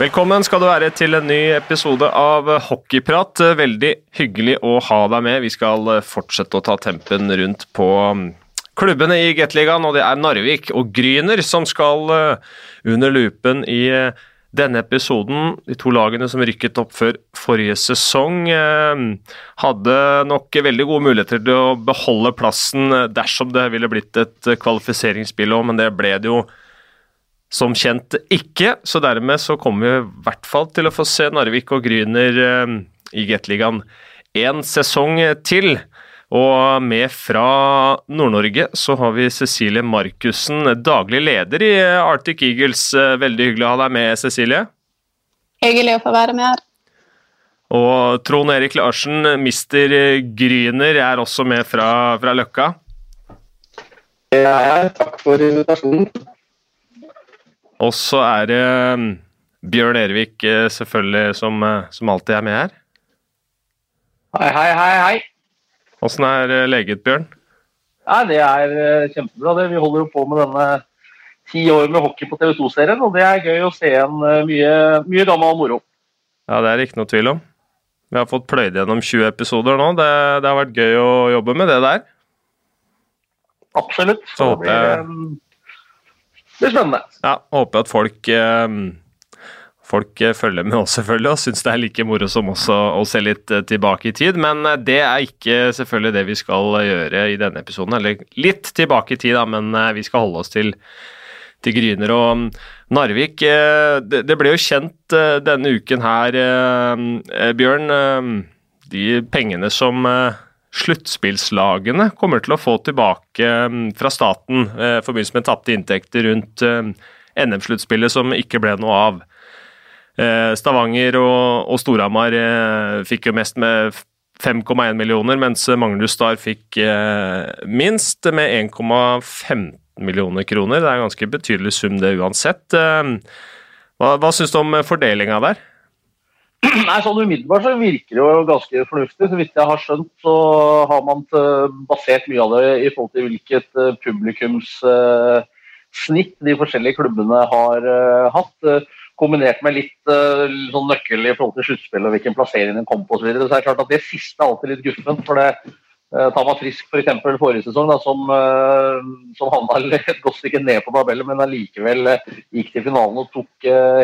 Velkommen skal du være til en ny episode av Hockeyprat. Veldig hyggelig å ha deg med. Vi skal fortsette å ta tempen rundt på um, klubbene i Gateligaen, og det er Narvik og Gryner som skal uh, under lupen i uh, denne episoden. De to lagene som rykket opp før forrige sesong, uh, hadde nok veldig gode muligheter til å beholde plassen dersom det ville blitt et kvalifiseringsspill òg, men det ble det jo som kjent ikke, så dermed så kommer vi i hvert fall til å få se Narvik og Gryner eh, i Gateligaen en sesong til. Og med fra Nord-Norge så har vi Cecilie Markussen, daglig leder i Arctic Eagles. Eh, veldig hyggelig å ha deg med, Cecilie. Hyggelig å få være med her. Og Trond Erik Larsen, mister Gryner, er også med fra, fra Løkka. Ja, takk for invitasjonen. Og så er det um, Bjørn Ervik eh, selvfølgelig som, eh, som, alltid er med her. Hei, hei, hei. hei. Åssen er eh, leget, Bjørn? Nei, det er kjempebra. det. Vi holder jo på med denne ti år med hockey på TV 2-serien, og det er gøy å se en mye, mye gammel moro. Ja, det er ikke noe tvil om. Vi har fått pløyd gjennom 20 episoder nå. Det, det, har vært gøy å jobbe med det der. Absolutt. Så håper jeg blir spennende. Ja, håper at folk eh, folk eh, følger med oss selvfølgelig og syns det er like moro som oss å se litt eh, tilbake i tid. Men det er ikke selvfølgelig det vi skal gjøre i denne episoden. Eller litt tilbake i tid, da, men vi skal holde oss til, til Gryner og mm, Narvik. Det ble jo kjent denne uken her, Bjørn, de pengene som sluttspillslagene kommer til å få tilbake mm, fra staten eh, i forbindelse med tapte inntekter rundt eh, NM-sluttspillet som ikke ble noe av. Eh, Stavanger og, og Storhamar fikk jo mest med 5,1 millioner, mens Magnus Star fikk minst med 1,15 millioner kroner. Det er en ganske betydelig sum det uansett. Hva, hva syns du om fordelinga der? Nei, sånn Umiddelbart så virker det jo ganske fornuftig. Så vidt jeg har skjønt, så har man basert mye av det i forhold til hvilket eh, publikumssnitt de forskjellige klubbene har eh, hatt. Eh, kombinert med litt sånn nøkkel i forhold til sluttspillet og hvilken plassering den kom på osv. Så, så er det klart at det siste er alltid litt guffent. for det Tar man Frisk f.eks. For forrige sesong, da, som, som havna et godt stykke ned på tabellen, men allikevel gikk til finalen og tok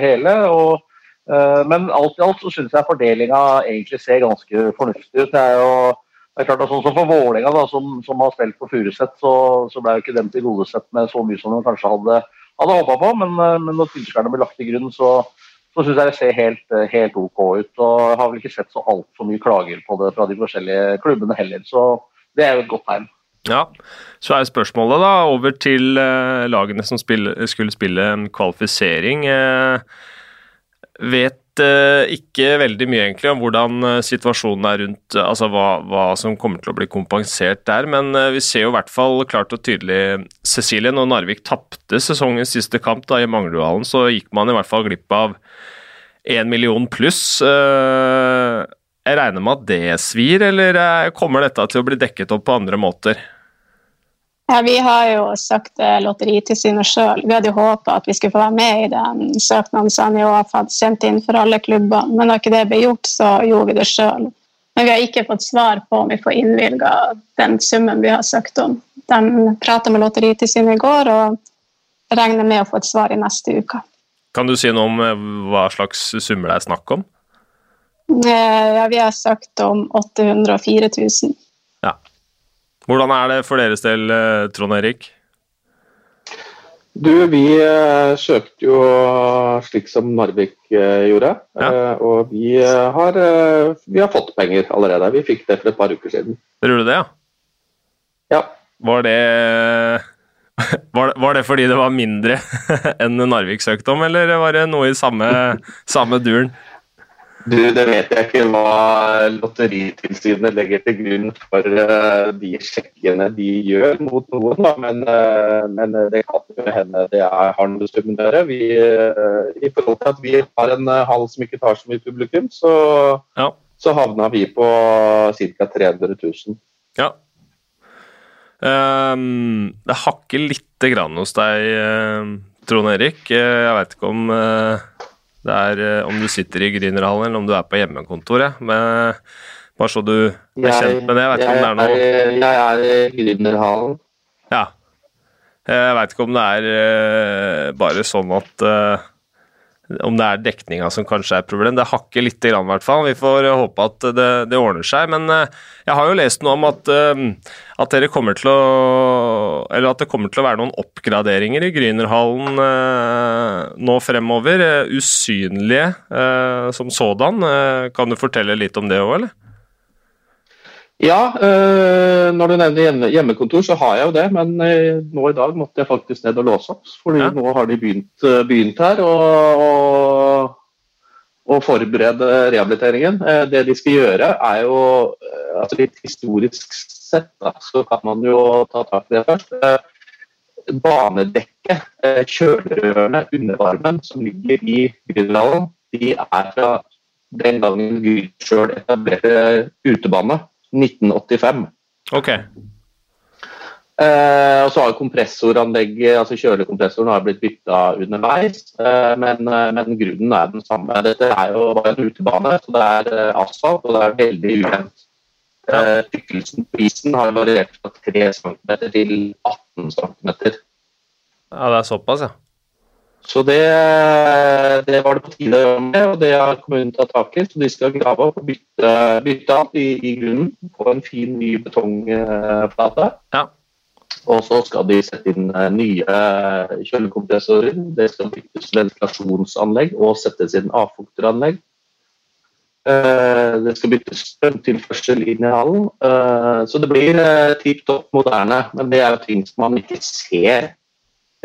hele. og Eh, men alt i alt så syns jeg fordelinga egentlig ser ganske fornuftig ut. Det er jo det er klart at sånn som For Vålerenga, som, som, har spilt på Furuset, så, så ble jo ikke dem tilgodesett med så mye som de kanskje hadde, hadde håpa på. Men, eh, men, når tilskuerne blir lagt til grunn, så, så syns jeg det ser helt, helt, OK ut. Og jeg har vel ikke sett så altfor mye klager på det fra de forskjellige klubbene heller. Så det er jo et godt tegn. Ja, Så er spørsmålet da over til lagene som spille, skulle spille en kvalifisering. Uh, vet uh, ikke veldig mye egentlig om hvordan uh, situasjonen er rundt uh, altså hva, hva, som kommer til å bli kompensert der, men vi ser jo i hvert fall klart og tydelig Cecilie, når Narvik tapte sesongens siste kamp da i Manglerudhallen, så gikk man i hvert fall glipp av én million pluss. jeg regner med at det svir, eller kommer dette til å bli dekket opp på andre måter? Ja, Vi har jo søkt det Lotteritilsynet sjøl. Vi hadde jo håpa at vi skulle få være med i den søknaden som NIOF hadde sendt inn for alle klubbene, men når ikke det ble gjort, så gjorde vi det sjøl. Men vi har ikke fått svar på om vi får innvilga den summen vi har søkt om. De prata med Lotteritilsynet i går og regner med å få et svar i neste uke. Kan du si noe om eh, hva slags summer det er snakk om? Eh, ja, Vi har søkt om 804 000. Hvordan er det for deres del, eh, Trond Erik? Du, vi eh, søkte jo slik som Narvik eh, gjorde. Ja. Og vi har, vi har, fått penger allerede. Vi fikk det for et par uker siden. Tror du det, ja? Ja. Var det, var det, var det fordi det var mindre enn Narvik søkte om, eller var det noe i samme, samme duren? Du, Det vet jeg ikke hva Lotteritilsynet legger til grunn for uh, de sjekkene de gjør mot noen, da. Men, uh, men det kan jo hende det er, noe med å. Uh, I forhold til at vi har en hall som ikke tar så mye publikum, så, ja. så havna vi på ca. 300 000. Ja. Um, det hakker lite grann hos deg, Trond Erik. Jeg veit ikke om Det er eh, om du sitter i Grünerhallen eller om du er på hjemmekontoret. Men bare så du er kjent med det. Jeg vet ikke om det er noe Jeg, jeg er i Grünerhallen. Ja. Jeg veit ikke om det er eh, bare sånn at eh, Om det er dekninga som kanskje er et problem. Det hakker grann, i hvert fall. Vi får eh, håpe at det, det ordner seg. Men eh, jeg har jo lest noe om at, eh, at dere kommer til å Eller at det kommer til å være noen oppgraderinger i Grünerhallen nå fremover. usynlige som sådan. Kan du fortelle litt om det òg, eller? Ja, øh, når du nevner hjemmekontor, så har jeg jo det. Men øh, nå i dag måtte jeg faktisk ned og låse opp. Fordi Ja. nå har de begynt, øh, begynt her og, og, og forberede rehabiliteringen. Eh, det de skal gjøre, er jo altså Litt historisk sett da, så kan man jo ta tak i det først. Eh, banedekket, eh, kjølerørene undervarmen som ligger i Grünerhallen, de er fra den gangen Gry sjøl etablerte utebane. 1985. Ok. Eh, og så har kompressoranlegget, altså kjølekompressoren har blitt bytta underveis, eh, men, eh, men grunnen er den samme. Dette er jo bare en utebane, så det er eh, asfalt og det er veldig ujevnt. Eh, tykkelsen på isen har variert fra 3 cm til 18 cm. Ja, det er såpass, ja. Så det, det var det på tide å gjøre med, og det har kommunen tatt tak i. Så de skal grave opp og bytte, bytte alt i, i grunnen på en fin, ny betongflate. Ja. Og så skal de sette inn eh, nye eh, kjølekompressorer. Det skal byttes ventilasjonsanlegg og settes inn avfukteranlegg. Eh, Det skal byttes strømtilførsel inn i hallen. Så det blir tipp topp moderne, men det er jo ting som man ikke ser.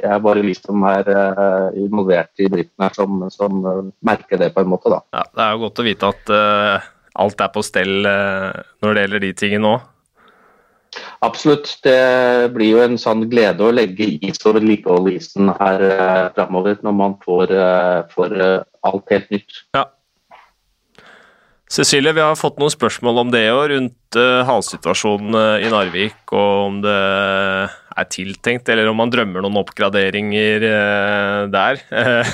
Er bare vi som er eh, involvert i driften her, som, som eh, merker det på en måte, da. Ja, Det er jo godt å vite at uh, alt er på stell uh, når det gjelder de tingene òg. Absolutt. Det blir jo en sann glede å legge is og vedlikeholde isen her eh, framover, når man får, får alt helt nytt. Ja. Cecilie, vi har fått noen spørsmål om det òg, rundt eh, i Narvik, og om det er tiltenkt, eller om man drømmer noen oppgraderinger eh, der. Eh,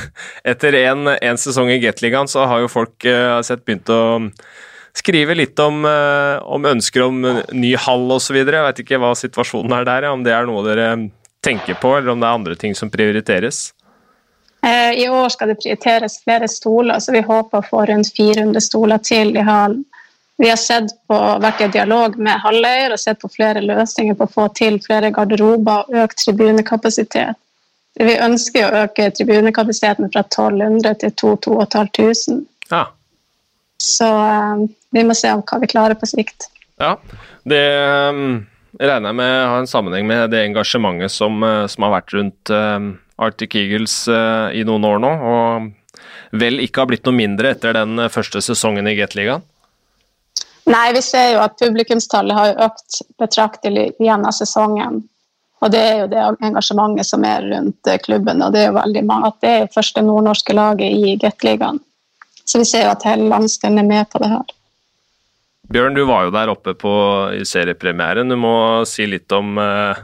etter en, sesong i Gateligaen så har jo folk eh, sett begynt å skrive litt om, eh, om ønsker om ny hall osv. Jeg vet ikke hva situasjonen er der, ja, om det er noe dere tenker på, eller om det er andre ting som prioriteres. Eh, I år skal det prioriteres flere stoler, så vi håper å få rundt 400 stoler til i hallen. Vi har sett på, vært i dialog med Halvøyer og sett på flere løsninger på å få til flere garderober og økt tribunekapasitet. Vi ønsker å øke tribunekapasiteten fra 1200 til 2500. Ja. Så eh, vi må se om hva vi klarer på sikt. Ja, det um, regner jeg med har en sammenheng med det engasjementet som, uh, som har vært rundt um, Arctic Eagles i noen år nå, og vel ikke har blitt noe mindre etter den første sesongen i Gateligaen. Nei, vi ser jo at publikumstallet har økt betraktelig gjennom sesongen. Og det er jo det engasjementet som er rundt eh, klubben, og det er jo veldig mange at det er første nordnorske laget i Gateligaen. Så vi ser jo at hele landsdelen er med på det her. Bjørn, du var jo der oppe på, i seriepremieren. Du må si litt om, uh,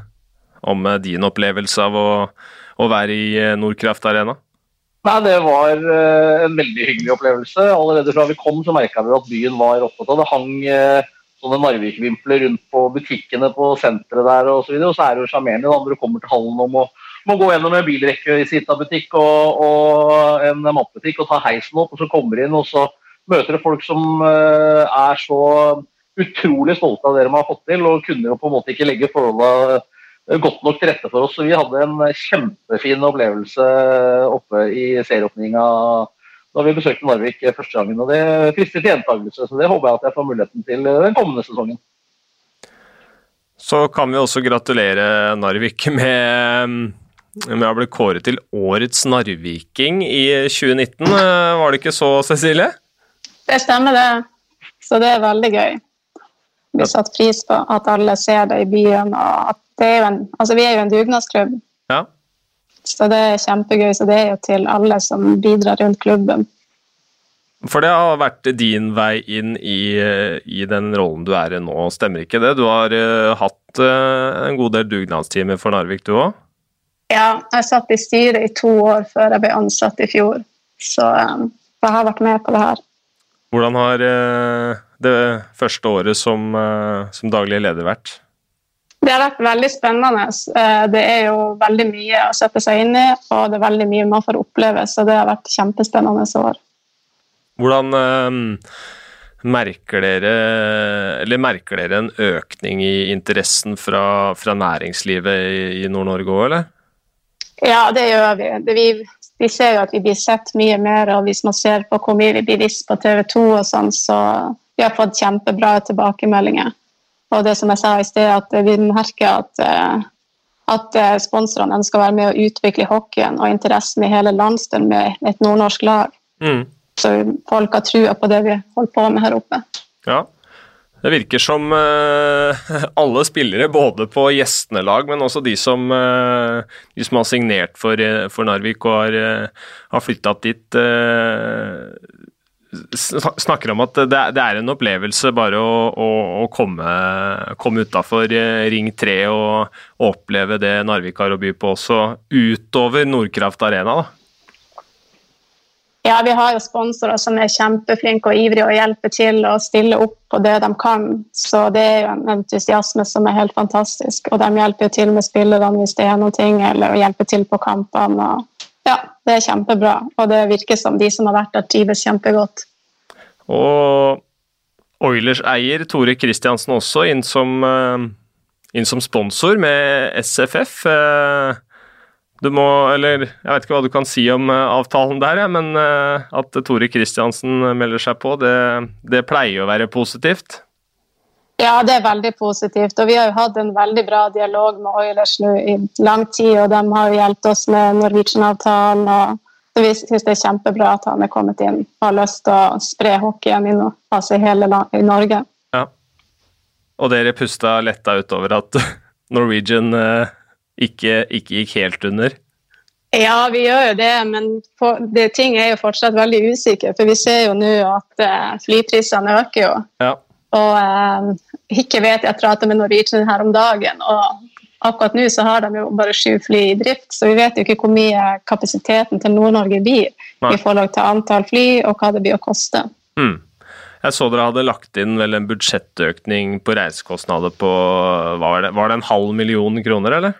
om uh, din opplevelse av å, å være i Nordkraft Arena. Nei, Det var eh, en veldig hyggelig opplevelse. Allerede fra vi kom så merka vi at byen var opptatt av det. hang eh, sånne Narvik-vimpler rundt på butikkene på senteret der og så videre. Og så er det jo sjarmerende når du kommer til hallen om å, må gå gjennom en bilrekke i Sita-butikk og, og en matbutikk og ta heisen opp, og så kommer du inn, og så møter du folk som eh, er så utrolig stolte av det de har fått til, og kunne jo på en måte ikke legge forholda godt nok til rette for oss. Så vi hadde en kjempefin opplevelse oppe i serieåpninga da vi besøkte Narvik første gangen. og Det frister til gjentakelse, så det håper jeg at jeg får muligheten til den kommende sesongen. Så kan vi også gratulere Narvik med, med å bli kåret til årets narviking i 2019. Eh, Var det ikke så, Cecilie? Det stemmer, det. Så det er veldig gøy. Vi satte pris på at alle ser det i byen. og at er en, altså Vi er jo en dugnadsklubb, Ja. så det er kjempegøy. Så det er jo til alle som bidrar rundt klubben. For det har vært din vei inn i, i den rollen du er i nå, stemmer ikke det? Du har uh, hatt uh, en god del dugnadstimer for Narvik, du òg? Ja, jeg satt i styret i to år før jeg ble ansatt i fjor. Så um, jeg har vært med på det her. Hvordan har det første året som, som daglig leder vært? Det har vært veldig spennende. Det er jo veldig mye å sette seg inn i, og det er veldig mye man får oppleve, så det har vært kjempespennende år. Hvordan øh, merker dere eller merker dere en økning i interessen fra, fra næringslivet i, i Nord-Norge òg, eller? Ja, det gjør vi. Det, vi. vi. ser jo at vi blir sett mye mer, og hvis man ser på hvor mye vi blir vist på TV 2 og sånn, så vi har fått kjempebra tilbakemeldinger. Og det som jeg sa i sted, at vi merker at, eh, at eh, sponsorene ønsker å være med å utvikle hockeyen og interessen i hele landsdelen med et nordnorsk lag. Mm. Så folk har trua på det vi holder på med her oppe. Ja, det virker som uh, alle spillere, både på gjestelag, men også de som, de som har signert for, for Narvik og har, har flytta dit, snakker om at det, er en opplevelse bare å, å, å komme, komme utafor eh, Ring 3 og, og oppleve det Narvik har å by på også, utover Nordkraft Arena. da. Ja, vi har jo sponsorer som er kjempeflinke og ivrige og hjelper til å stille opp på det de kan. Så det er jo en entusiasme som er helt fantastisk. Og de hjelper jo til med spillerne hvis det er noe, eller hjelper til på kampene. og ja, det er kjempebra. Og det virker som de som har vært der, trives kjempegodt. Og Oilers-eier Tore Kristiansen også inn som, eh, inn som, sponsor med SFF. Eh, du må, eller jeg vet ikke hva du kan si om eh, avtalen der, men at Tore Kristiansen melder seg på, det, det pleier å være positivt? Ja, det er veldig positivt. Og vi har jo hatt en veldig bra dialog med Oilers nå i lang tid, og de har jo hjulpet oss med Norwegian-avtalen. og Vi syns det er kjempebra at han er kommet inn og har lyst til å spre hockeyen i, altså i hele land, i Norge. Ja. Og dere pusta letta utover at Norwegian eh, ikke, ikke, gikk helt under? Ja, vi gjør jo det, men på, det, ting er jo fortsatt veldig usikre. For vi ser jo nå at eh, flyprisene øker jo. Ja. Og eh, ikke vet jeg prater med Norwegian her om dagen. og Akkurat nå så har de jo bare sju fly i drift, så vi vet jo ikke hvor mye kapasiteten til Nord-Norge blir Nei. i forhold til antall fly og hva det blir å koste. Mm. Jeg så dere hadde lagt inn vel en budsjettøkning på reisekostnader på var det, var det en halv million kroner, eller?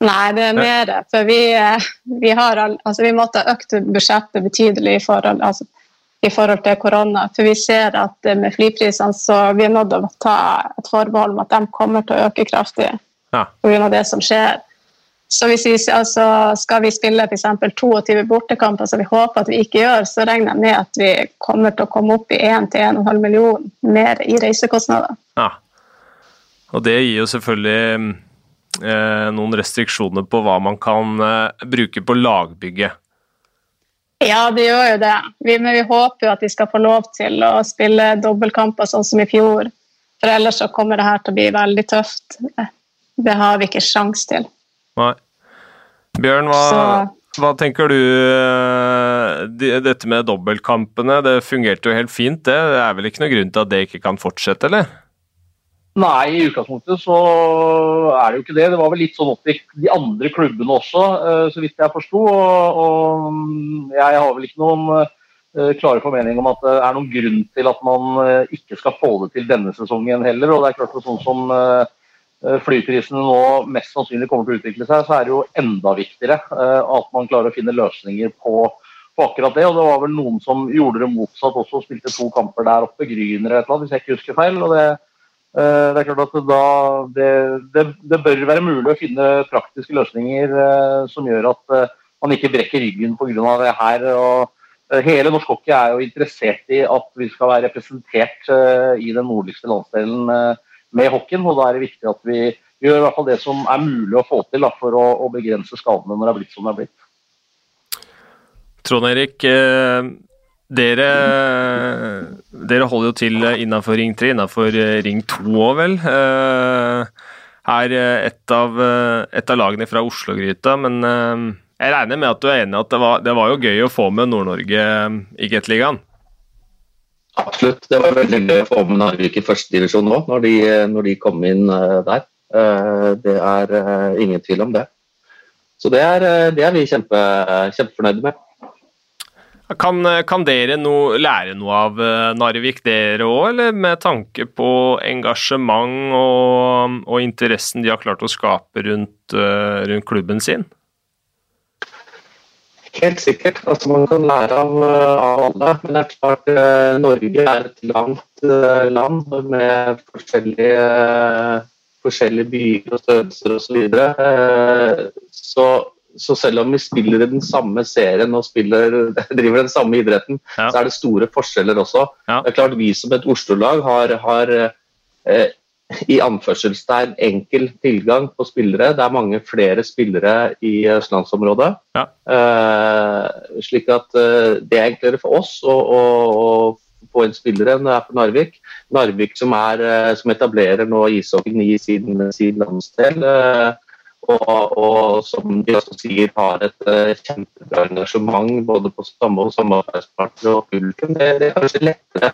Nei, det er mer. For vi, eh, vi, har, altså vi måtte ha økt budsjettet betydelig i forhold altså i forhold til korona. For vi ser at med flyprisene så vi er nødt til å ta et forbehold om at de kommer til å øke kraftig ja. pga. det som skjer. Så hvis vi altså, skal vi spille f.eks. 22 bortekamper, som vi håper at vi ikke gjør, så regner jeg med at vi kommer til å komme opp i 1-1,5 million mer i reisekostnader. Ja. Og det gir jo selvfølgelig eh, noen restriksjoner på hva man kan eh, bruke på lagbygget. Ja, det gjør jo det. Vi, men vi håper jo at vi skal få lov til å spille dobbeltkamper sånn som i fjor. For ellers så kommer det her til å bli veldig tøft. Det har vi ikke sjans til. Nei. Bjørn, hva, hva tenker du eh, Dette med dobbeltkampene, det fungerte jo helt fint, det. Det er vel ikke noe grunn til at det ikke kan fortsette, eller? Nei, i utgangspunktet så er det jo ikke det. Det var vel litt sånn opp til de andre klubbene også, eh, så vidt jeg forsto. Og, jeg har vel ikke noen uh, klare formening om at det er noen grunn til at man uh, ikke skal få det til denne sesongen heller. Og det er klart at sånn som flyprisene nå mest sannsynlig kommer til å utvikle seg, så er det jo enda viktigere at man klarer å finne løsninger på, akkurat det. Og det var vel noen som gjorde det motsatt også, spilte to kamper der oppe, Gryner eller et eller annet, hvis jeg ikke husker feil. og det Eh, det er klart at da, det, det, det, bør være mulig å finne praktiske løsninger eh, som gjør at eh, man ikke brekker ryggen pga. det her. og Hele norsk hockey er jo interessert i at vi skal være representert i den nordligste landsdelen med hockeyen. og Da er det viktig at vi gjør i hvert fall det som er mulig å få til da, for å, å begrense skadene når det er blitt som det er blitt. Trond Erik, dere, dere, holder jo til innenfor Ring 3, innenfor eh, Ring 2 òg, vel. Her er et av, et av lagene fra Oslo-gryta, men eh, jeg regner med at du er enig at det var, det var jo gøy å få med Nord-Norge i Gateligaen? Absolutt. Det var veldig gøy å få med Narvik i førstedivisjon nå, når de, når de kom inn der. Det er ingen tvil om det. Så det er, det er vi kjempe, kjempefornøyde med. Kan, kan, dere no, lære noe av uh, Narvik, dere òg, eller med tanke på engasjement og, og, interessen de har klart å skape rundt, uh, rundt klubben sin? Helt sikkert. Altså, man kan lære av, av alle. Men det er klart Norge er et langt land med forskjellige, forskjellige byer og størrelser osv. Så, videre. så så selv om vi spiller i den samme serien og spiller, driver den samme idretten, ja. så er det store forskjeller også. Ja. Det er klart Vi som et Oslo-lag har, har eh, i anførselstegn enkel tilgang på spillere. Det er mange flere spillere i østlandsområdet. Ja. Eh, slik at eh, det er enklere for oss å, å, å få inn spillere enn det er for Narvik. Narvik som, er, eh, som etablerer nå ishockeyen i sin, sin landsdel. Eh, og, og, som de også sier, har et uh, kjempebra engasjement både på samme og samarbeidspartnere og publikum. Det, det, er kanskje lettere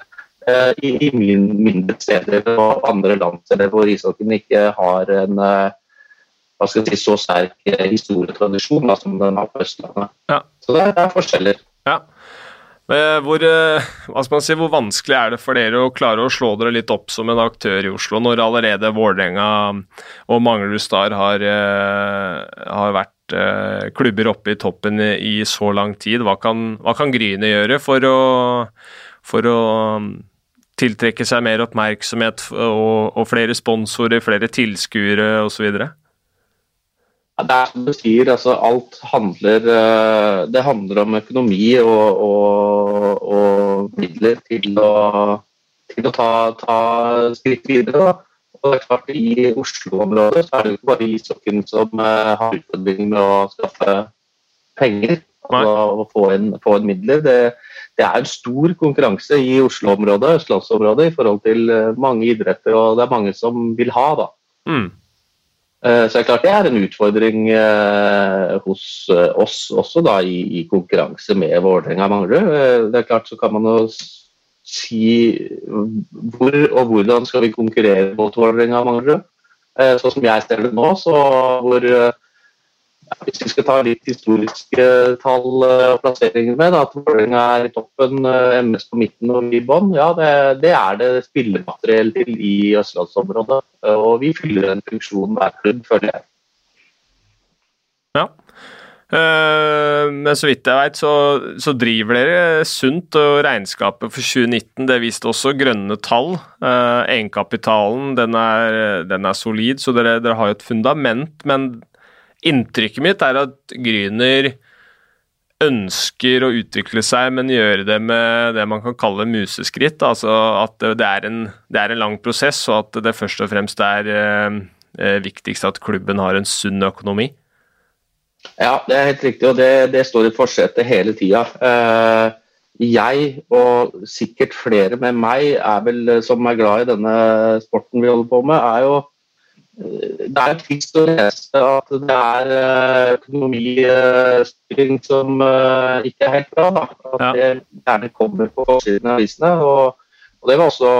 uh, i, i min, mindre steder og andre landsteder hvor ishockeyen ikke har en uh, hva skal jeg si, så sterk historietradisjon som den har på Østlandet. Ja. Så det, det er forskjeller. Ja. Hvor, eh, si, hvor, vanskelig er det for dere å klare å slå dere litt opp som en aktør i Oslo, når allerede Vålerenga og Manglerud Star har, eh, har, vært eh, klubber oppe i toppen i så lang tid? Hva kan, hva kan Gryne gjøre for å, for å um, tiltrekke seg mer oppmerksomhet og, og flere sponsorer, flere tilskuere osv.? Det er som du sier, altså alt handler eh, Det handler om økonomi og, og, og midler til å, til å ta, ta, skritt videre. Og det er klart I Oslo-området så er det ikke bare ishockeyen som eh, har utfordringer med å skaffe penger og, og få, inn, få inn midler. Det, det, er en stor konkurranse i Oslo-området østlandsområdet, i forhold til eh, mange idretter, og det er mange som vil ha. da. Mm. Eh, så det er klart det er en utfordring eh, hos eh, oss også da, i, konkurranse med Vålerenga Manglerud. Det er klart så kan man jo si hvor og hvordan skal vi konkurrere mot Vålerenga Manglerud. Sånn som jeg ser det nå, så hvor Hvis vi skal ta litt historiske tall og plasseringer med, at Vålerenga er i toppen, MS på midten og vi i bånn, ja, det, det, er det spillemateriell til i østlandsområdet. Og vi fyller en funksjon hver klubb, føler jeg. Ja. Men så vidt jeg vet, så, så, driver dere sunt, og regnskapet for 2019 det viste også grønne tall. Uh, egenkapitalen den er, den er, solid, så dere, dere har jo et fundament. Men Inntrykket mitt er at Gryner ønsker å utvikle seg, men gjøre det med det man kan kalle museskritt. Altså at det er en, det er en lang prosess, og at det først og fremst er eh, eh, viktigst at klubben har en sunn økonomi. Ja, det er helt riktig, og det, det står i forsetet hele tida. Eh, jeg, og sikkert flere med meg, er vel, som er glad i denne sporten vi holder på med, er jo det er trist å lese at det er eh, økonomistyring som eh, ikke er helt bra. Da. At ja. det gjerne kommer på forsiden av avisene. Og, og, det var også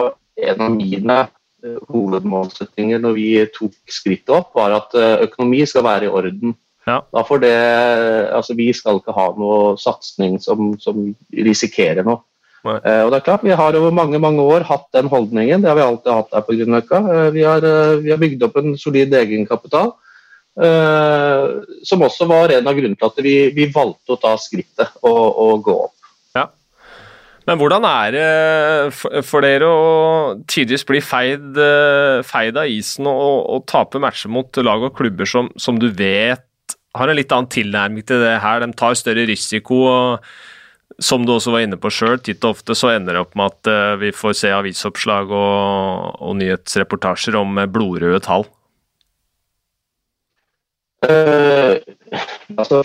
en av mine eh, hovedmålsettinger når vi tok skrittet opp, var at økonomi skal være i orden. Ja. Det, altså Vi skal ikke ha noe satsing som, som risikerer noe. Uh, og det er klart, Vi har over mange mange år hatt den holdningen. Det har vi alltid hatt her på Grünerløkka. Uh, vi, uh, vi, har bygd opp en solid egenkapital. som også var en av grunnene til at vi, vi valgte å ta skrittet og, og, gå opp. Ja. Men hvordan er det for, dere å tidvis bli feid, feid av isen og, og, tape matcher mot lag og klubber som, som du vet har en litt annen tilnærming til det her? De tar større risiko. og som du også var inne på sjøl, titt og ofte så ender det opp med at uh, vi får se avisoppslag og, og nyhetsreportasjer om uh, blodrøde tall. Uh, altså,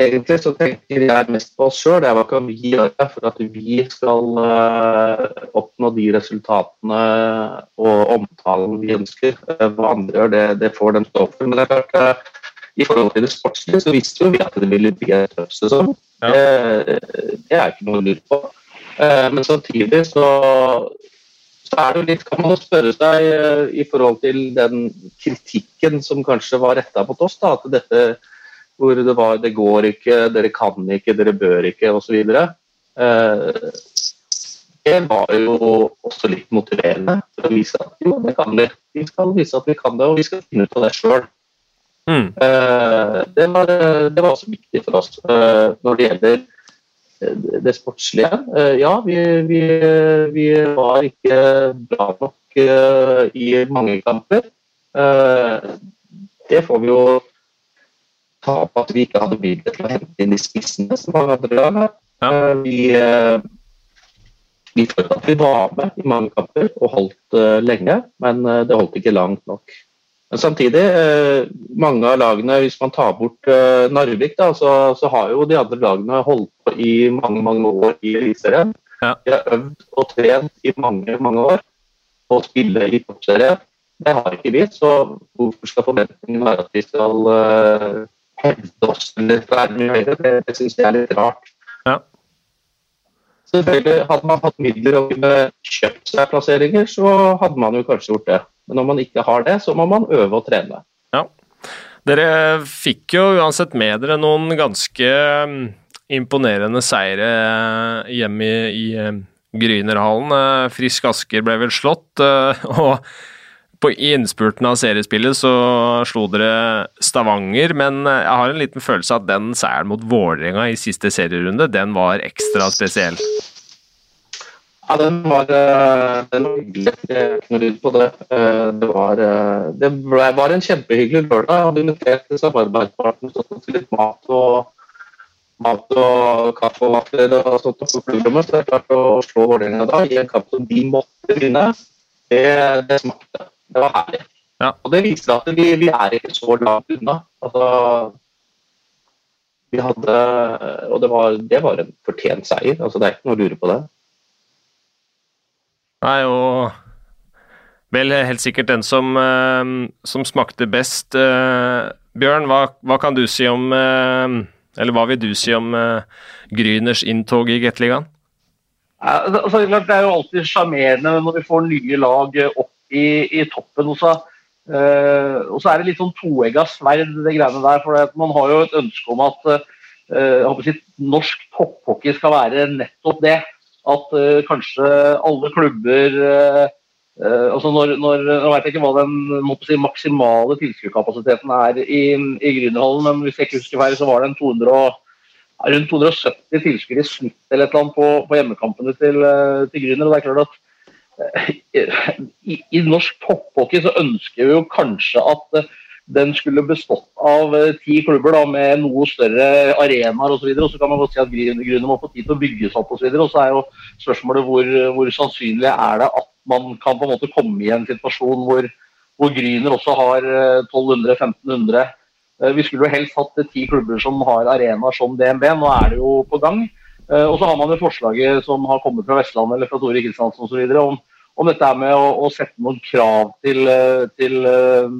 egentlig så tenker jeg mest på oss sjøl. Hva kan vi gjøre for at vi skal oppnå de resultatene og omtalen vi ønsker. hva andre gjør, det, det får dem stå for. Men det er klart, i forhold til det sportslige så visste jo vi at det ville bli en tøff sesong. Ja. Det, det er ikke noe å lure på. Eh, men samtidig så, så, er det jo litt Kan man spørre seg eh, i forhold til den kritikken som kanskje var retta mot oss, da, at dette hvor det var 'det går ikke', 'dere kan ikke', 'dere bør ikke' osv. Eh, det var jo også litt motiverende for å vise at jo, det kan vi. Vi skal vise at vi kan det, og vi skal finne ut av det sjøl. Mm. Eh, det, var, det var også viktig for oss eh, når det gjelder eh, det sportslige. Eh, ja, vi, vi, vi, var ikke bra nok eh, i mange kamper. det får vi jo ta på at vi ikke hadde midler til å hente inn de spissene som mange andre lag har. Vi vi følte at vi var med i mange kamper og holdt lenge, men det holdt ikke langt nok. Men samtidig, uh, mange av lagene, hvis man tar bort Narvik, da, så, så, har jo de andre lagene holdt på i mange mange år i Eliteserien. Ja. De har øvd og trent i mange mange år på å spille i toppserien. Det har ikke vi, så hvorfor skal forventningen være at vi skal hevde oss eller være mye høyere? Det, det syns jeg er litt rart. Ja. Selvfølgelig, Hadde man hatt midler og kunne kjøpt seg plasseringer, så hadde man jo kanskje gjort det. Men når man ikke har det, så må man øve og trene. Ja. Dere fikk jo uansett med dere noen ganske mm, imponerende seire eh, hjemme i, i Grünerhallen. Grynerhallen. Eh, Frisk Asker ble vel slått, og på innspurten av seriespillet så slo dere Stavanger, men jeg har en liten følelse av at den seieren mot Vålerenga i siste serierunde, den var ekstra spesiell. Ja, den var, eh, den var hyggelig. Det er ikke noe lyd på det. Eh, det var, det ble, var en kjempehyggelig lørdag. Hadde invitert samarbeidspartnere til litt mat og mat og kaffe og vafler og sånt på klubbrommet. Så jeg klarte å slå Vålerenga da i en kamp som de måtte vinne, det, det smakte. Det var herlig. Ja. Og det viser at vi, vi er ikke så langt unna. Altså, vi hadde Og det var, det var en fortjent seier. Altså, det er ikke noe å lure på det. Nei, og vel helt sikkert den som, uh, som smakte best. Uh, Bjørn, hva, hva, kan du si om uh, Eller hva vil du si om Gryners inntog i Gateligaen? Altså, det er jo alltid sjarmerende når vi får nye lag opp i, i toppen. Og så, er det litt sånn toegga sverd, det greiene der. For man har jo et ønske om at si, norsk topphockey skal være nettopp det. At uh, kanskje alle klubber altså når, når, Nå vet jeg ikke hva den si, maksimale tilskuerkapasiteten er i, i Grünerhallen, men hvis jeg ikke husker feil, så var det en 200 rundt 270 tilskuere i snitt eller et eller annet på, på hjemmekampene til, til Grüner. og det er klart at i, i norsk topphockey så ønsker vi jo kanskje at eh, den skulle bestått av eh, ti klubber da, med noe større arenaer osv. Og, så kan man godt si at grunnen må få tid til å bygges opp osv. Og, og så er jo spørsmålet hvor, hvor, sannsynlig er det at man kan på en måte komme i en situasjon hvor, hvor Gryner også har 1200-1500. Eh, vi skulle jo helst hatt ti klubber som har arenaer som DNB, nå er det jo på gang. Og så har man jo forslaget som har kommet fra Vestlandet eller fra Tore Kristiansen osv. om om dette med å, å, sette noen krav til, eh, til uh,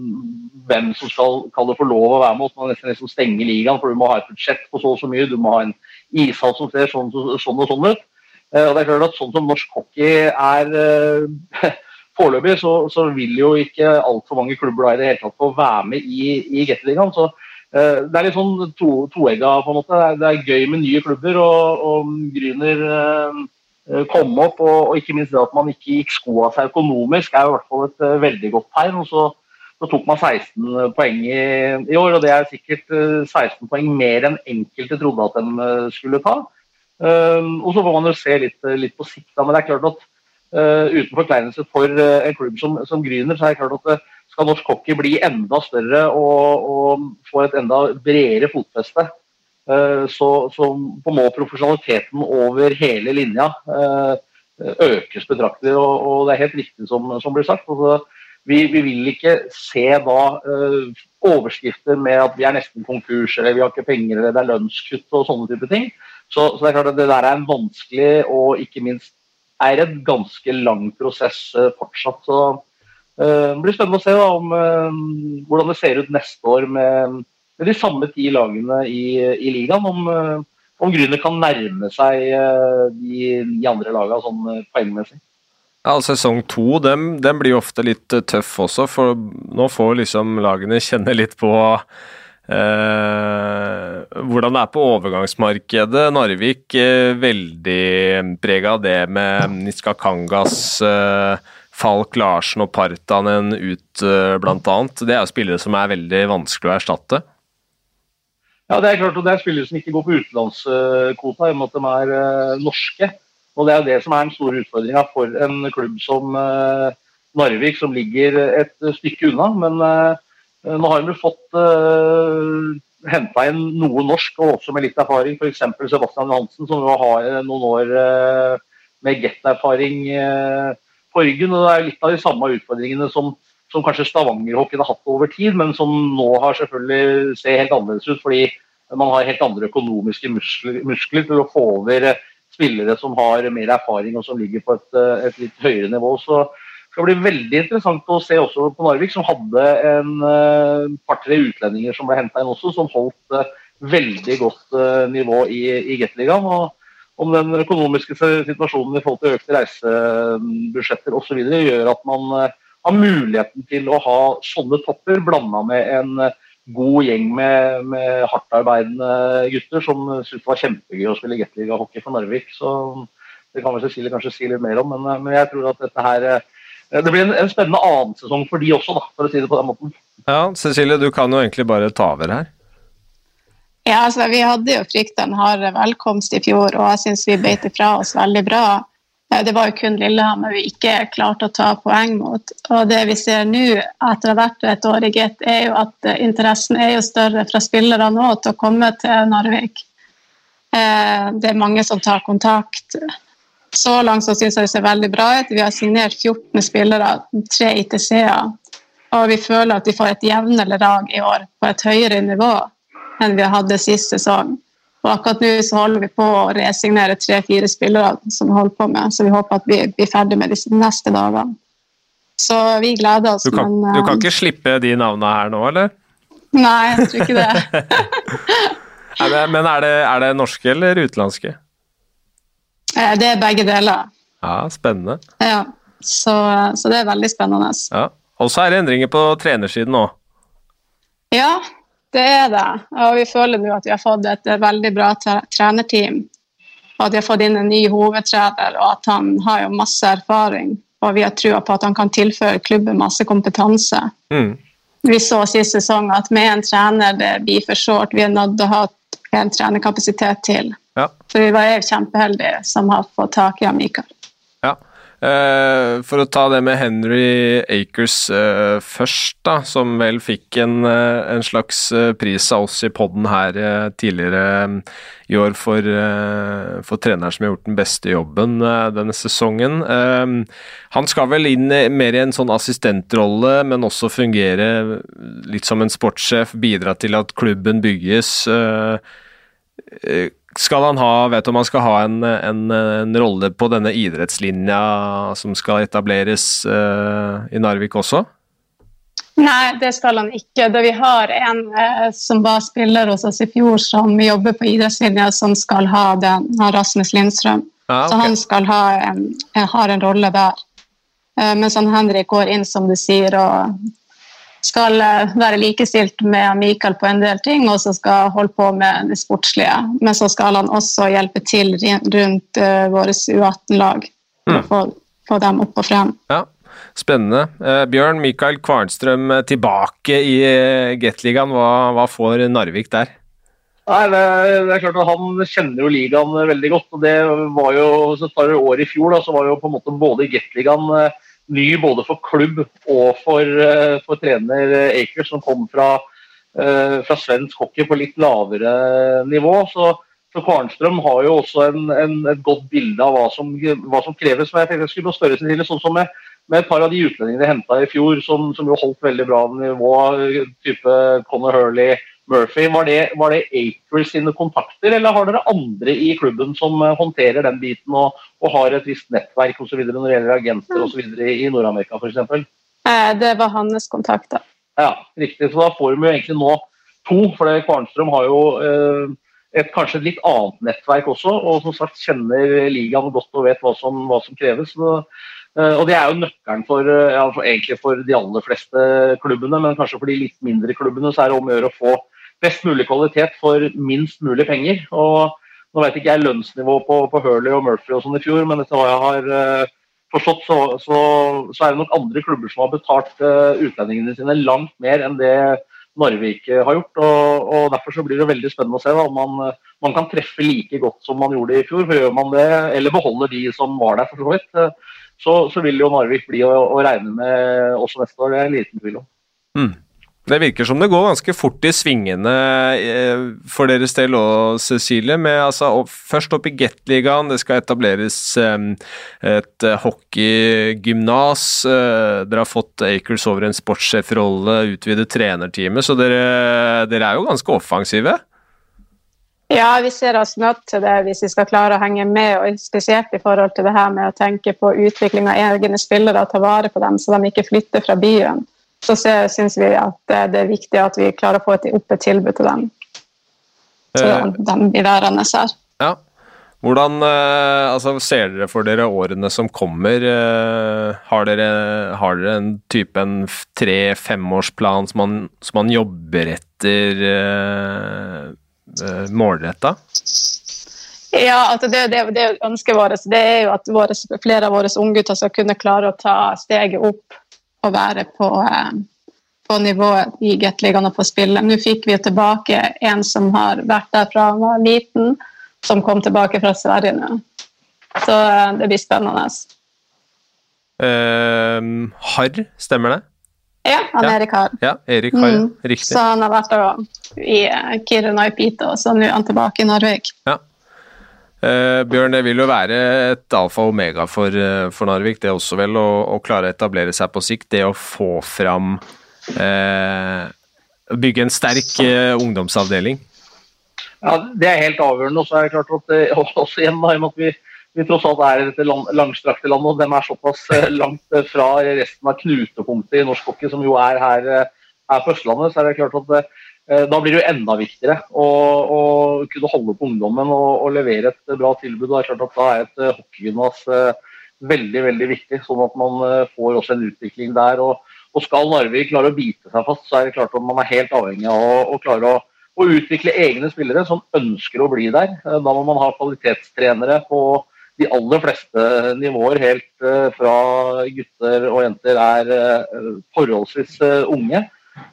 hvem som skal kalle få lov å være med. oss. man nesten liksom stenger ligaen, for du må ha et budsjett på så og så mye. Du må ha en ishall som ser sånn, sånn og sånn ut. Uh, og det er klart at Sånn som norsk hockey er uh, foreløpig, så, så, vil jo ikke altfor mange klubber da i det hele tatt få være med i, i Gateligaen. Så det er litt sånn to, toegga, på en måte. Det er, det er, gøy med nye klubber, og, og Gryner komme opp, og, og, ikke minst det at man ikke gikk sko av seg økonomisk, er i hvert fall et uh, veldig godt tegn. og så, så, tok man 16 poeng i, i, år, og det er sikkert uh, eh, 16 poeng mer enn enkelte trodde at de uh, skulle ta. og så får man jo se litt, litt på sikt, da, men det er klart at uten forkleinelse for en klubb som, som Gryner, så er det klart at skal norsk hockey bli enda større og, og få et enda bredere fotfeste, Eh, så, på må profesjonaliteten over hele linja eh, økes betraktelig. Og, og, det er helt riktig som, som blir sagt. Altså, vi, vi, vil ikke se da uh, overskrifter med at vi er nesten konkurs, eller vi har ikke penger, eller det er lønnskutt og sånne type ting. Så, så, det er klart at det der er en vanskelig og ikke minst er en ganske lang prosess fortsatt. Så det blir spennende å se da, om, hvordan det ser ut neste år med de samme ti lagene i, i ligaen. Om, eh, om Grüner kan nærme seg eh, de, de andre lagene sånn eh, poengmessig. Ja, Sesong to den, den blir ofte litt tøff også, for nå får liksom lagene kjenne litt på eh, hvordan det er på overgangsmarkedet. Narvik eh, veldig prega av det med Niskakangas, eh, Falk Larsen og Partanen ut, eh, annet. Det er jo spillere som er veldig vanskelig å erstatte. Ja, det er klart, og det er spillere som ikke går på utenlandskvota, i og med at de er uh, norske. Og Det er det som er den store utfordringa for en klubb som uh, Narvik, som ligger et stykke unna. Men uh, nå har de fått uh, henta inn noe norsk, og også med litt erfaring. F.eks. Sebastian Johansen, som har noen år med get-erfaring uh, på ryggen. og Det er litt av de samme utfordringene som som kanskje Stavanger-hockeyen har hatt over tid, men som nå har selvfølgelig ser helt annerledes ut. fordi man har helt andre økonomiske muskler, muskler til å få over eh, spillere som har mer erfaring og som ligger på et, eh, et litt høyere nivå. Så det skal bli veldig interessant å se også på Narvik, som hadde en uh, par-tre utlendinger som ble henta inn også, som holdt veldig godt nivå i, i Gateligaen. Om den økonomiske situasjonen i forhold til økte reisebudsjetter osv. gjør at man ha muligheten til å ha sånne topper blanda med en eh, god gjeng med, med hardtarbeidende gutter som syntes det var kjempegøy å spille Gateliga-hockey for Narvik. Så det kan vel Cecilie kanskje si litt mer om, men, eh, men jeg tror at dette her eh, det blir en, en spennende annen sesong for de også, da, for å si det på den måten. Ja, Cecilie, du kan jo egentlig bare ta over her. Ja, altså Vi hadde jo frykta en hard velkomst i fjor, og jeg syns vi beit ifra oss veldig bra. Det var jo kun Lillehammer vi ikke klarte å ta poeng mot. Og det vi ser nå, etter å ha vært et år i GIT, er jo at eh, interessen er jo større fra spillere nå til å komme til Narvik. Eh, det er mange som tar kontakt. Så langt så syns jeg det ser veldig bra ut. Vi har signert 14 spillere, tre ITC-er. Og vi føler at vi får et jevnere lag i år på et høyere nivå enn vi hadde sist sesong. Og akkurat nå så holder vi på å resignere tre-fire spillere som vi holder på med, så vi håper at vi blir ferdig med disse neste dagene. Så vi gleder oss. Du kan, men, du kan eh, ikke slippe de navnene her nå, eller? Nei, jeg tror ikke det. er det men er det, er det norske eller utenlandske? Eh, det er begge deler. Ja, spennende. Ja, så, så det er veldig spennende. Ja. Og så er det endringer på trenersiden òg. Ja, det er det. Og vi føler nå at vi har fått et veldig bra trenerteam. Og at vi har fått inn en ny hovedtrener, og at han har jo masse erfaring. Og vi har trua på at han kan tilføre klubben masse kompetanse. Mm. Vi så sist sesong at med en trener det blir for short. Vi er nødt til å ha en trenerkapasitet til. Ja. For vi var kjempeheldige som har fått tak i Mikael. Uh, for å ta det med Henry Acres uh, først, da, som vel fikk en, uh, en slags pris av oss i poden her tidligere i år for, for, treneren som har gjort den beste jobben denne sesongen. han skal vel inn mer i en sånn assistentrolle, men også fungere litt som en sportssjef, bidra til at klubben bygges. Skal han ha, vet du om han skal ha en, en, en rolle på denne idrettslinja som skal etableres uh, i Narvik også? Nei, det skal han ikke. Da vi har en eh, som var spiller hos oss i fjor, som jobber på idrettslinja, som skal ha den, Rasmus Lindstrøm. Ah, okay. Så han skal ha en, har en rolle der. Eh, mens han Henrik går inn, som du sier, og skal eh, være likestilt med Mikael på en del ting, og så skal holde på med det sportslige. Men så skal han også hjelpe til rundt uh, våre U18-lag for mm. å få, få, dem opp og frem. Ja, Spennende. Uh, Bjørn Mikael Kvarnstrøm tilbake i uh, Gateligaen. Hva, hva, får Narvik der? Nei, det, det, er klart at Han kjenner jo ligaen veldig godt. og det var jo, så et par år i fjor da, så var jo på en måte både Gateligaen uh, ny både for klubb og for, eh, for trener Akers, som kom fra, eh, fra, svensk hockey på litt lavere nivå. Så, så Kvarnstrøm har jo også en, en, et godt bilde av hva som, hva som kreves. Men jeg tenkte jeg skulle spørre til, sånn som med, med, et par av de utlendingene henta i fjor, som, som, jo holdt veldig bra nivå, type Conor Hurley, Murphy, var det, var det April sine kontakter, eller har dere andre i klubben som eh, håndterer den biten og, og har et visst nettverk og så videre når det gjelder agenter så videre i Nord-Amerika f.eks.? Eh, det var hans kontakter. Ja, riktig. Så da får vi jo egentlig nå to, for Kvarnstrøm har jo eh, et kanskje litt annet nettverk også, og som sagt kjenner ligaen godt og vet hva som, hva som kreves. Så, og Det er jo nøkkelen for, ja, for, egentlig for de aller fleste klubbene, men kanskje for de litt mindre klubbene så er det om å gjøre å få best mulig kvalitet for minst mulig penger. og Nå vet ikke jeg lønnsnivået på, på Hurley og Murphy og sånn i fjor, men etter hva jeg har uh, forstått, så, så, så, er det nok andre klubber som har betalt uh, utlendingene sine langt mer enn det Narvik har gjort. og, og Derfor så blir det veldig spennende å se da, om man, man, kan treffe like godt som man gjorde i fjor. for Gjør man det, eller beholder de som var der, for så vidt, så, så vil jo Narvik bli å, å regne med også neste år. Det er en liten tvil om. Mm. Det virker som det går ganske fort i svingene eh, for deres del òg, Cecilie. Med, altså, først opp i Gateligaen, det skal etableres um, et hockeygymnas. Uh, dere har fått Acres over en sportssjefrolle, utvidet trenerteamet, så dere, dere er jo ganske offensive? Ja, vi ser oss nødt til det hvis vi skal klare å henge med, og spesielt i forhold til det her med å tenke på utvikling av egne spillere og ta vare på dem, så de ikke flytter fra byen så syns vi at det er viktig at vi klarer å få et, opp et tilbud til dem. Så eh, de blir værende her. Ja. Hvordan eh, altså, ser dere for dere årene som kommer? Eh, har, dere, har dere en type en tre-femårsplan som, man, som man jobber etter eh, eh målretta? Ja, altså det, det, det ønsket vårt det er jo at våre, flere av våre unggutter skal kunne klare å ta steget opp å være på, eh, på nivået i Gateligaen og få spille. Nå fikk vi tilbake en som har vært der fra han var liten, som kom tilbake fra Sverige nå. Så eh, det blir spennende. Uh, Harr, stemmer det? Ja, han ja. Erik Harr. Ja, Erik Harr, mm. riktig. Så han har vært i Kiruna i Pito, så nå er han tilbake i Narvik. Ja. Uh, Bjørn, det vil jo være et alfa og omega for, uh, for, Narvik, det er også vel, å, å, klare å etablere seg på sikt. Det å få fram eh, Bygge en sterk ungdomsavdeling. Ja, Det er helt avgjørende. Og så er det klart at også igjen da, at vi, vi tross alt er i dette land, langstrakte landet, og de er såpass langt fra resten av knutepunktet i norsk hockey, som jo er her, her på Østlandet, så er det klart at Eh, da blir det jo enda viktigere å, å kunne holde på ungdommen og, og, levere et bra tilbud. Det er klart at Da er et uh, hockeygymnas uh, veldig veldig viktig, sånn at man får også en utvikling der. Og, og, Skal Narvik klare å bite seg fast, så er det klart at man er helt avhengig av å, klare å, å, utvikle egne spillere som ønsker å bli der. Da må man ha kvalitetstrenere på de aller fleste nivåer, helt fra gutter og jenter er forholdsvis unge.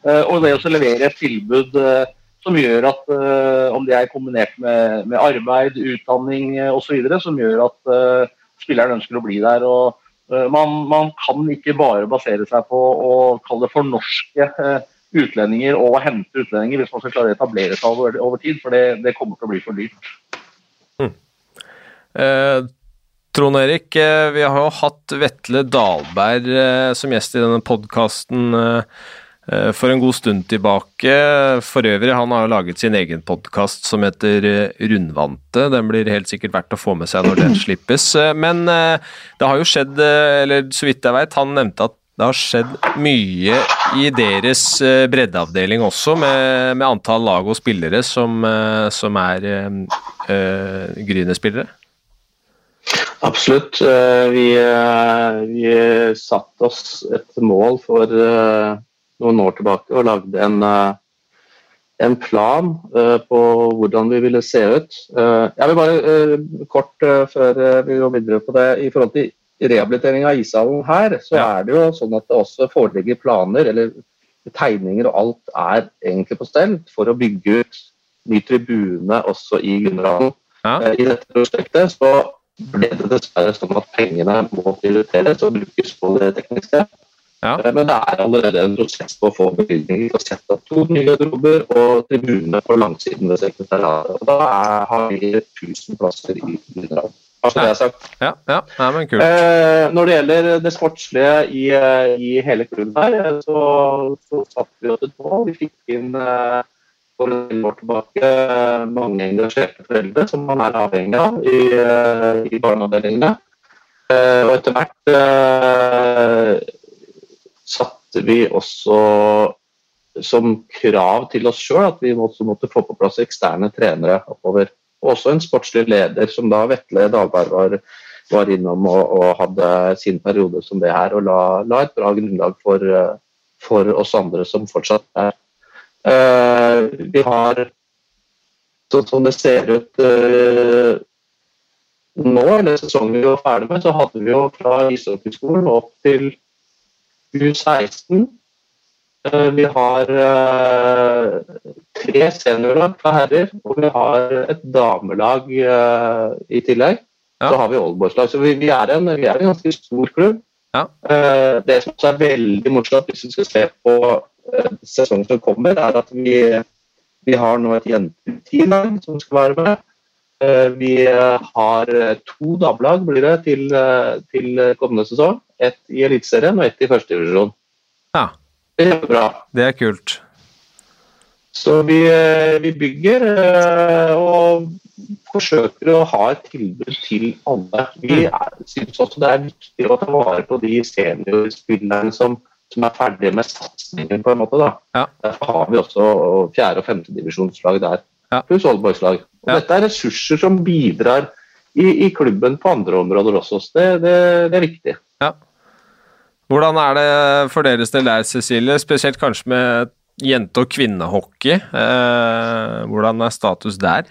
Eh, og det å levere et tilbud eh, som gjør at, eh, om det er kombinert med, med arbeid, utdanning osv., som gjør at spilleren ønsker å bli der. og man, man, kan ikke bare basere seg på å kalle det for norske utlendinger og hente utlendinger hvis man skal klare å etablere seg over, over tid, for det, det, kommer til å bli for dyrt. Mm. Eh, Trond Erik, vi har jo hatt Vetle Dalberg som gjest i denne podkasten. For en god stund tilbake. For øvrig, han har jo laget sin egen podkast som heter eh, Rundvante. Den blir helt sikkert verdt å få med seg når den slippes. Eh, men det har jo skjedd, eller så vidt jeg vet, han nevnte at det har skjedd mye i deres breddeavdeling også, med, med antall lag og spillere som, som er øh, Gryne-spillere. Absolutt. Vi, vi satte oss et mål for noen år tilbake og lagde en, eh, en plan eh, på hvordan vi ville se ut. Eh, jeg vil bare kort før vi går videre på det, i forhold til rehabilitering av ishallen her, så er det jo sånn at det også foreligger planer, eller tegninger og alt er egentlig på stell for å bygge ut ny tribune også i Gunnarhallen. Ja. I dette prosjektet så ble det dessverre sånn at pengene må prioriteres og brukes på det tekniske. Ja. Eh, men det er allerede en prosess på å få bevilgninger til å sette opp to nye garderober og tribunene på langsiden ved sekretariatet. Og da er, har vi 1000 plasser i Mineral. Ja, ja, ja, ja, men kult. Eh, når det gjelder det sportslige i, eh, i hele klubben her, så, så satte vi oss et mål. Vi fikk inn eh, for en år tilbake mange engasjerte foreldre som man er avhengig av i, eh, i barneavdelingene. Eh, og etter hvert satte vi også som krav til oss sjøl at vi måtte, måtte, få på plass eksterne trenere oppover. Og også en sportslig leder, som da Vetle Dahlberg var, var innom og, og, hadde sin periode som det her, og la, la et bra grunnlag for, for, oss andre som fortsatt er. vi har sånn som det ser ut nå, eller sesongen vi var ferdig med, så hadde vi jo fra ishockeyskolen opp til U16 Eh, vi har uh, tre seniorlag for herrer, og vi har et damelag uh, i tillegg. Ja. Så har vi oldboyslag. Så vi, vi, er en, vi, er en, ganske stor klubb. Ja. Det som også er veldig morsomt, hvis vi skal se på sesongen som kommer, er at vi, vi har nå et jenteteam som skal være med. Vi har to damelag blir det til, til kommende sesong. Ett i Eliteserien og ett i førstedivisjon. Ja. Kjempebra. Det er kult. Så vi, eh, vi, bygger eh, og forsøker å ha et tilbud til alle. Vi mm. syns også det er viktig å ta vare på de seniorspillerne som, som er ferdige med satsingen, på en måte. da. Ja. Derfor har vi også fjerde- og femtedivisjonslag der, ja. pluss oldboyslag. Og ja. Dette er ressurser som bidrar i, i, klubben på andre områder også. Så det, det, det er viktig. Ja. Hvordan er det for deres del der, Cecilie, spesielt kanskje med jente- og kvinnehockey? Eh, hvordan er status der?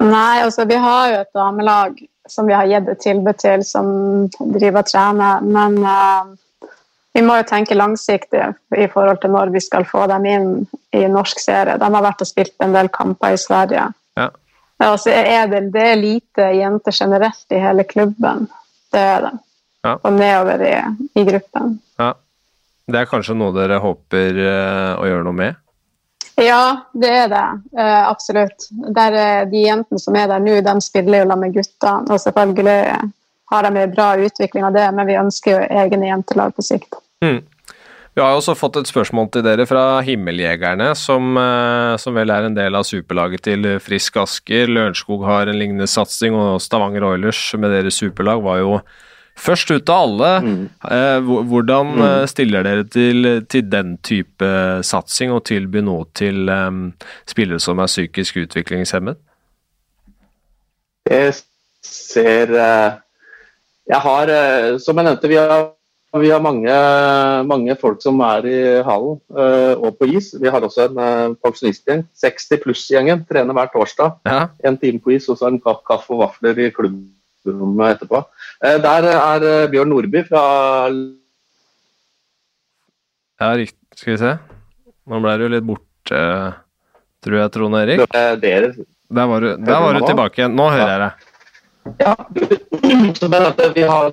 Nei, altså vi har jo et damelag som vi har gitt et tilbud til, som driver og trener. Men uh, vi må jo tenke langsiktig i forhold til når vi skal få dem inn i norsk serie. De har vært og spilt en del kamper i Sverige. Ja. Altså, er det, det er lite jenter generelt i hele klubben. Det er det ja. og nedover i, i, gruppen. Ja. Det er kanskje noe dere håper uh, å gjøre noe med? Ja, det er det. Uh, absolutt. Der, uh, de jentene som er der nå, de spiller jo sammen med guttene. Og selvfølgelig har de en bra utvikling av det, men vi ønsker jo egne jentelag på sikt. Mm. Vi har også fått et spørsmål til dere fra Himmeljegerne, som, som, vel er en del av superlaget til Frisk Asker. Lørenskog har en lignende satsing, og Stavanger Oilers med deres superlag var jo Først ut av alle, mm. eh, hvordan mm. Eh, stiller dere til, til, den type satsing og tilby noe til um, spillere som er psykisk utviklingshemmet? Jeg ser uh, Jeg har, uh, som jeg nevnte, vi har, vi har mange, mange, folk som er i hallen uh, og på is. Vi har også en pensjonistgjeng. 60 pluss-gjengen trener hver torsdag. Ja. En time på is og så en kaffe og vafler i klubbrommet etterpå. Eh, der er eh, Bjørn Nordby fra Ja, riktig. Skal vi se. Nå ble du litt borte, tror jeg, Trond Erik. Der var du, der var du tilbake igjen. Nå hører jeg deg. Ja, så men at vi har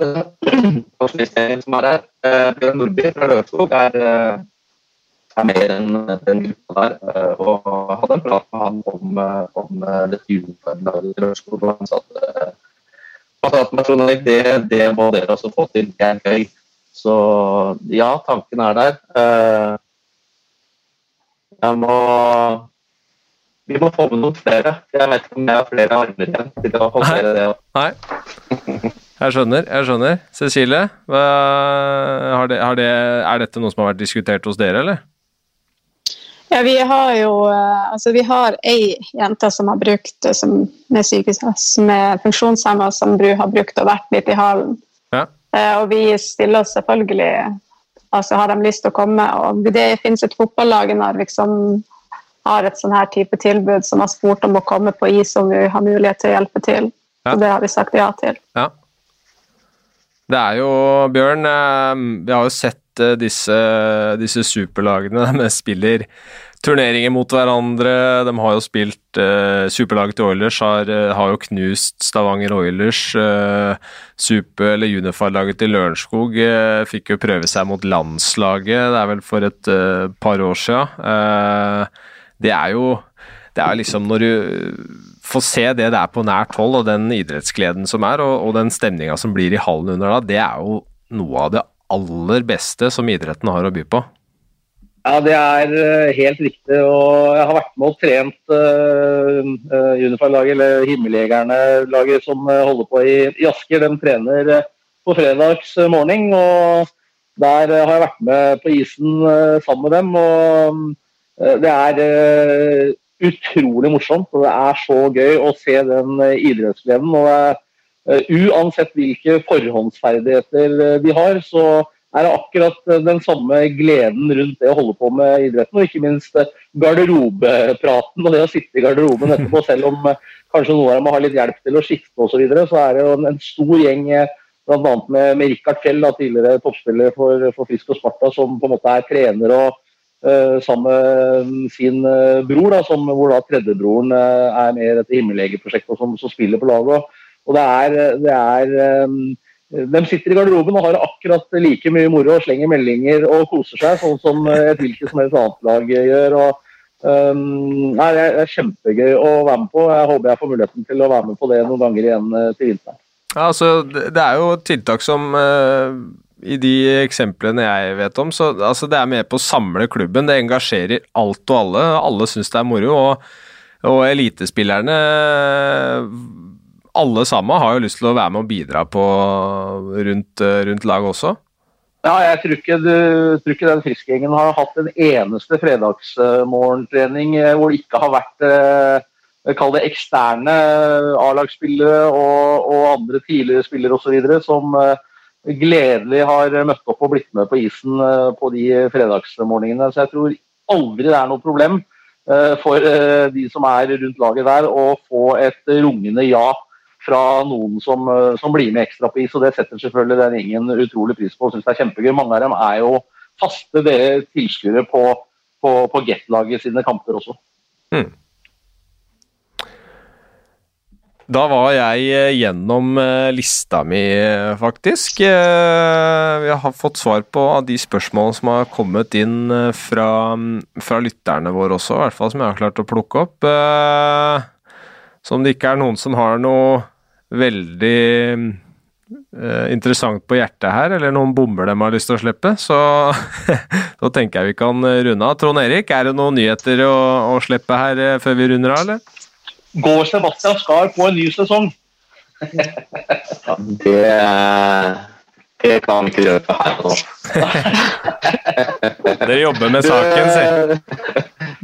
forskningsgjengen som er der. Eh, Bjørn Nordby fra Lørenskog er, er med enn den gruppa der. Og hadde en prat med han om, om dette juleforlaget til Lørenskog. Og han sa at det, det må dere også få til. Det er gøy. Så ja, tanken er der. Eh, jeg må Vi må få med noen flere. Jeg vet ikke om jeg har flere armer igjen til å håndtere det. Nei. Jeg skjønner. jeg skjønner. Cecilie, hva, har det, har det, er dette noe som har vært diskutert hos dere, eller? Ja, vi har jo eh, altså vi har ei jente som har brukt eh, som, med sykehus, som er funksjonshemma, som har brukt og vært litt i halen. Ja. Eh, og vi stiller oss selvfølgelig altså Har de lyst til å komme? og Det finnes et fotballag i Narvik som har et sånn her type tilbud, som har spurt om å komme på is om vi har mulighet til å hjelpe til. Ja. Og det har vi sagt ja til. Ja. Det er jo, Bjørn, vi har jo sett disse, disse superlagene de spiller turneringer mot hverandre. De har jo spilt eh, Superlaget til Oilers har, uh, har, jo knust Stavanger Oilers. Eh, super, eller Unifar laget til Lørenskog eh, fikk jo prøve seg mot landslaget, det er vel for et par år siden. Det er jo det er liksom når du får se det det er på nært hold, og den idrettsgleden som er, og, og den stemninga som blir i hallen under da, det er jo noe av det aller beste som idretten har å by på? Ja, det er eh, helt riktig. og Jeg har vært med og trent uh, uh, Unify-laget, eller Himmeljegerne-laget som holder på i, i Asker. De trener på fredags morgen. og Der har jeg vært med på isen sammen med dem. og Det er utrolig morsomt. og Det er så gøy å se den idrettsgleden. og uansett hvilke forhåndsferdigheter de har, så er det akkurat den samme gleden rundt det å holde på med idretten, og ikke minst garderobepraten og det å sitte i garderoben etterpå, selv om kanskje noen av dem har litt hjelp til å skifte osv., så, videre, så er det jo en, stor gjeng bl.a. med, med Rikard Fjell, da, tidligere toppspiller for, for Frisk og Sparta, som på en måte er trener og sammen med sin uh, bror, da, som, hvor da tredjebroren uh, er med i dette himmellegeprosjektet og som, som, spiller på laget. Og det er, det er de sitter i garderoben og har akkurat like mye moro og slenger meldinger og koser seg, sånn som et hvilket som helst annet lag gjør. og um, nei, Det er kjempegøy å være med på. Jeg håper jeg får muligheten til å være med på det noen ganger igjen til vinteren. Ja, altså, det er jo tiltak som I de eksemplene jeg vet om, så altså, det er med på å samle klubben. Det engasjerer alt og alle. Alle syns det er moro. Og, og elitespillerne alle sammen har jo lyst til å være med og bidra på rundt, rundt laget også. Ja, jeg tror ikke, du, tror ikke den friskgjengen har hatt en eneste fredagsmorgentrening eh, hvor det ikke har vært eh, kall det eksterne A-lagsspillere og, og, andre tidligere spillere osv. som eh, gledelig har møtt opp og blitt med på isen på de fredagsmorgenene. Så jeg tror aldri det er noe problem for de som er rundt laget der, å få et rungende ja fra noen som, eh, som, blir med ekstra på is. og Det setter selvfølgelig den gjengen utrolig pris på og syns det er kjempegøy. Mange av dem er jo faste tilskuere på, på, på Get-laget sine kamper også. Hmm. Da var jeg eh, gjennom eh, lista mi, faktisk. Vi har fått svar på de spørsmålene som har kommet inn fra, fra lytterne våre også, i hvert fall som jeg har klart å plukke opp. Så om det ikke er noen som har noe veldig uh, interessant på hjertet her, eller noen bomber de har lyst til å slippe, så da tenker jeg vi kan runde av. Trond Erik, er det noen nyheter å, å slippe her før vi runder av, eller? Går Sebastian Skar på en ny sesong? ja, det det kan vi ikke gjøre for her og nå. Dere jobber med saken, si.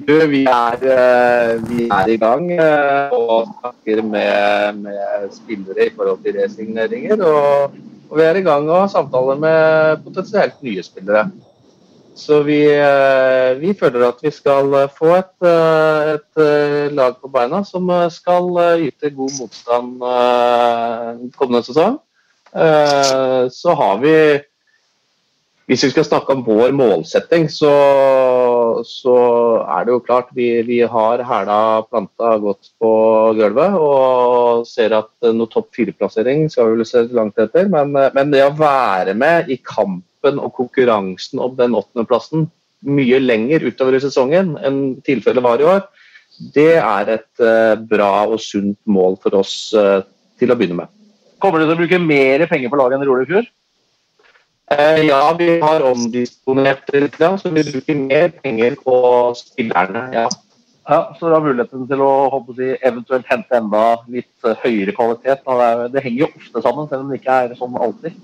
Du, vi er, eh, vi er, i gang eh, og snakker med, med, spillere i forhold til resigneringer. Og, og, vi er i gang og samtaler med potensielt nye spillere. Så vi, eh, vi føler at vi skal få et, et, lag på beina som skal yte god motstand kommende sesong. Eh, så har vi Hvis vi skal snakke om vår målsetting, så, så er det jo klart vi, vi har hæla planta godt på gulvet og ser at noe topp fire-plassering skal vi se langt etter. Men, men, det å være med i kampen og konkurransen om den åttendeplassen mye lenger utover i sesongen enn tilfellet var i år, det er et uh, bra og sunt mål for oss uh, til å begynne med. Kommer du til å bruke mer penger på laget enn dere gjorde i fjor? Eh, ja, vi har omdisponert litt, så vi bruker mer penger på spillerne. ja. Ja, Så du har muligheten til å håper, eventuelt hente enda litt høyere kvalitet. Det, det, henger jo ofte sammen, selv om det ikke er sånn alltid.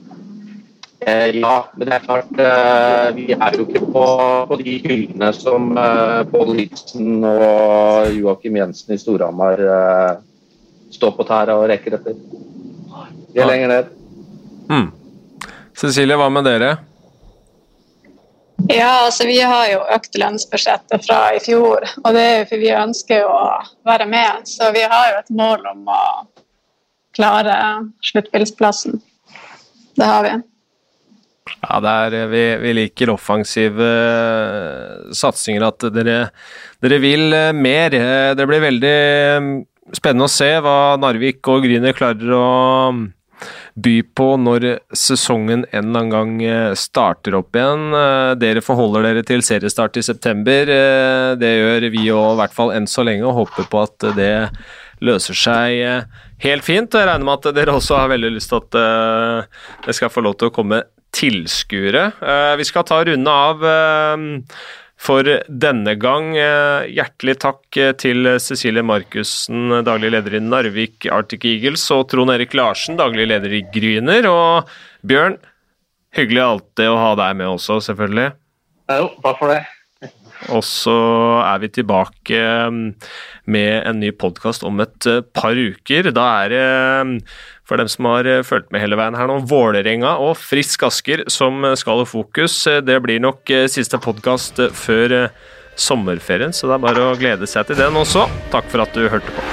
Eh, ja, men det er klart uh, Vi er jo ikke på, på de hyllene som uh, Pål Lidsen og Joakim Jensen i Storhamar står på tæra og rekker etter. Vi er ja. lenger ned. Mm. Cecilie, hva med dere? Ja, altså Vi har jo økt lønnsbudsjettet fra i fjor, og det er jo fordi vi ønsker å være med. Så vi har jo et mål om å klare sluttbilsplassen. Det har vi. Ja, er, vi, vi, liker offensive uh, satsinger. At dere, dere vil uh, mer. Det blir veldig spennende å se hva Narvik og Grüner klarer å um, by på når sesongen en eller annen gang eh, starter opp igjen. Eh, dere forholder dere til seriestart i september. Eh, det gjør vi òg, i hvert fall enn så lenge, og håper på at det løser seg helt fint. Jeg regner med at dere også har veldig lyst til at det skal få lov til å komme tilskuere. Vi skal ta runde av for denne gang. Eh, hjertelig takk eh, til Cecilie Markussen, daglig leder i Narvik Arctic Eagles, og Trond Erik Larsen, daglig leder i Gryner. Og Bjørn, hyggelig alltid å ha deg med også, selvfølgelig. Jo, takk for det. Og så er vi tilbake med en ny podkast om et par uker. Da er det, for dem som har fulgt med hele veien her nå, Vålerenga og Frisk Asker som skal i fokus. Det blir nok siste podkast før sommerferien, så det er bare å glede seg til den også. Takk for at du hørte på.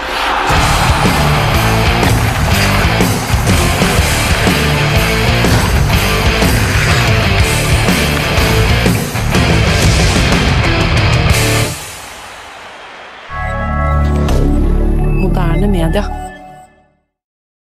media.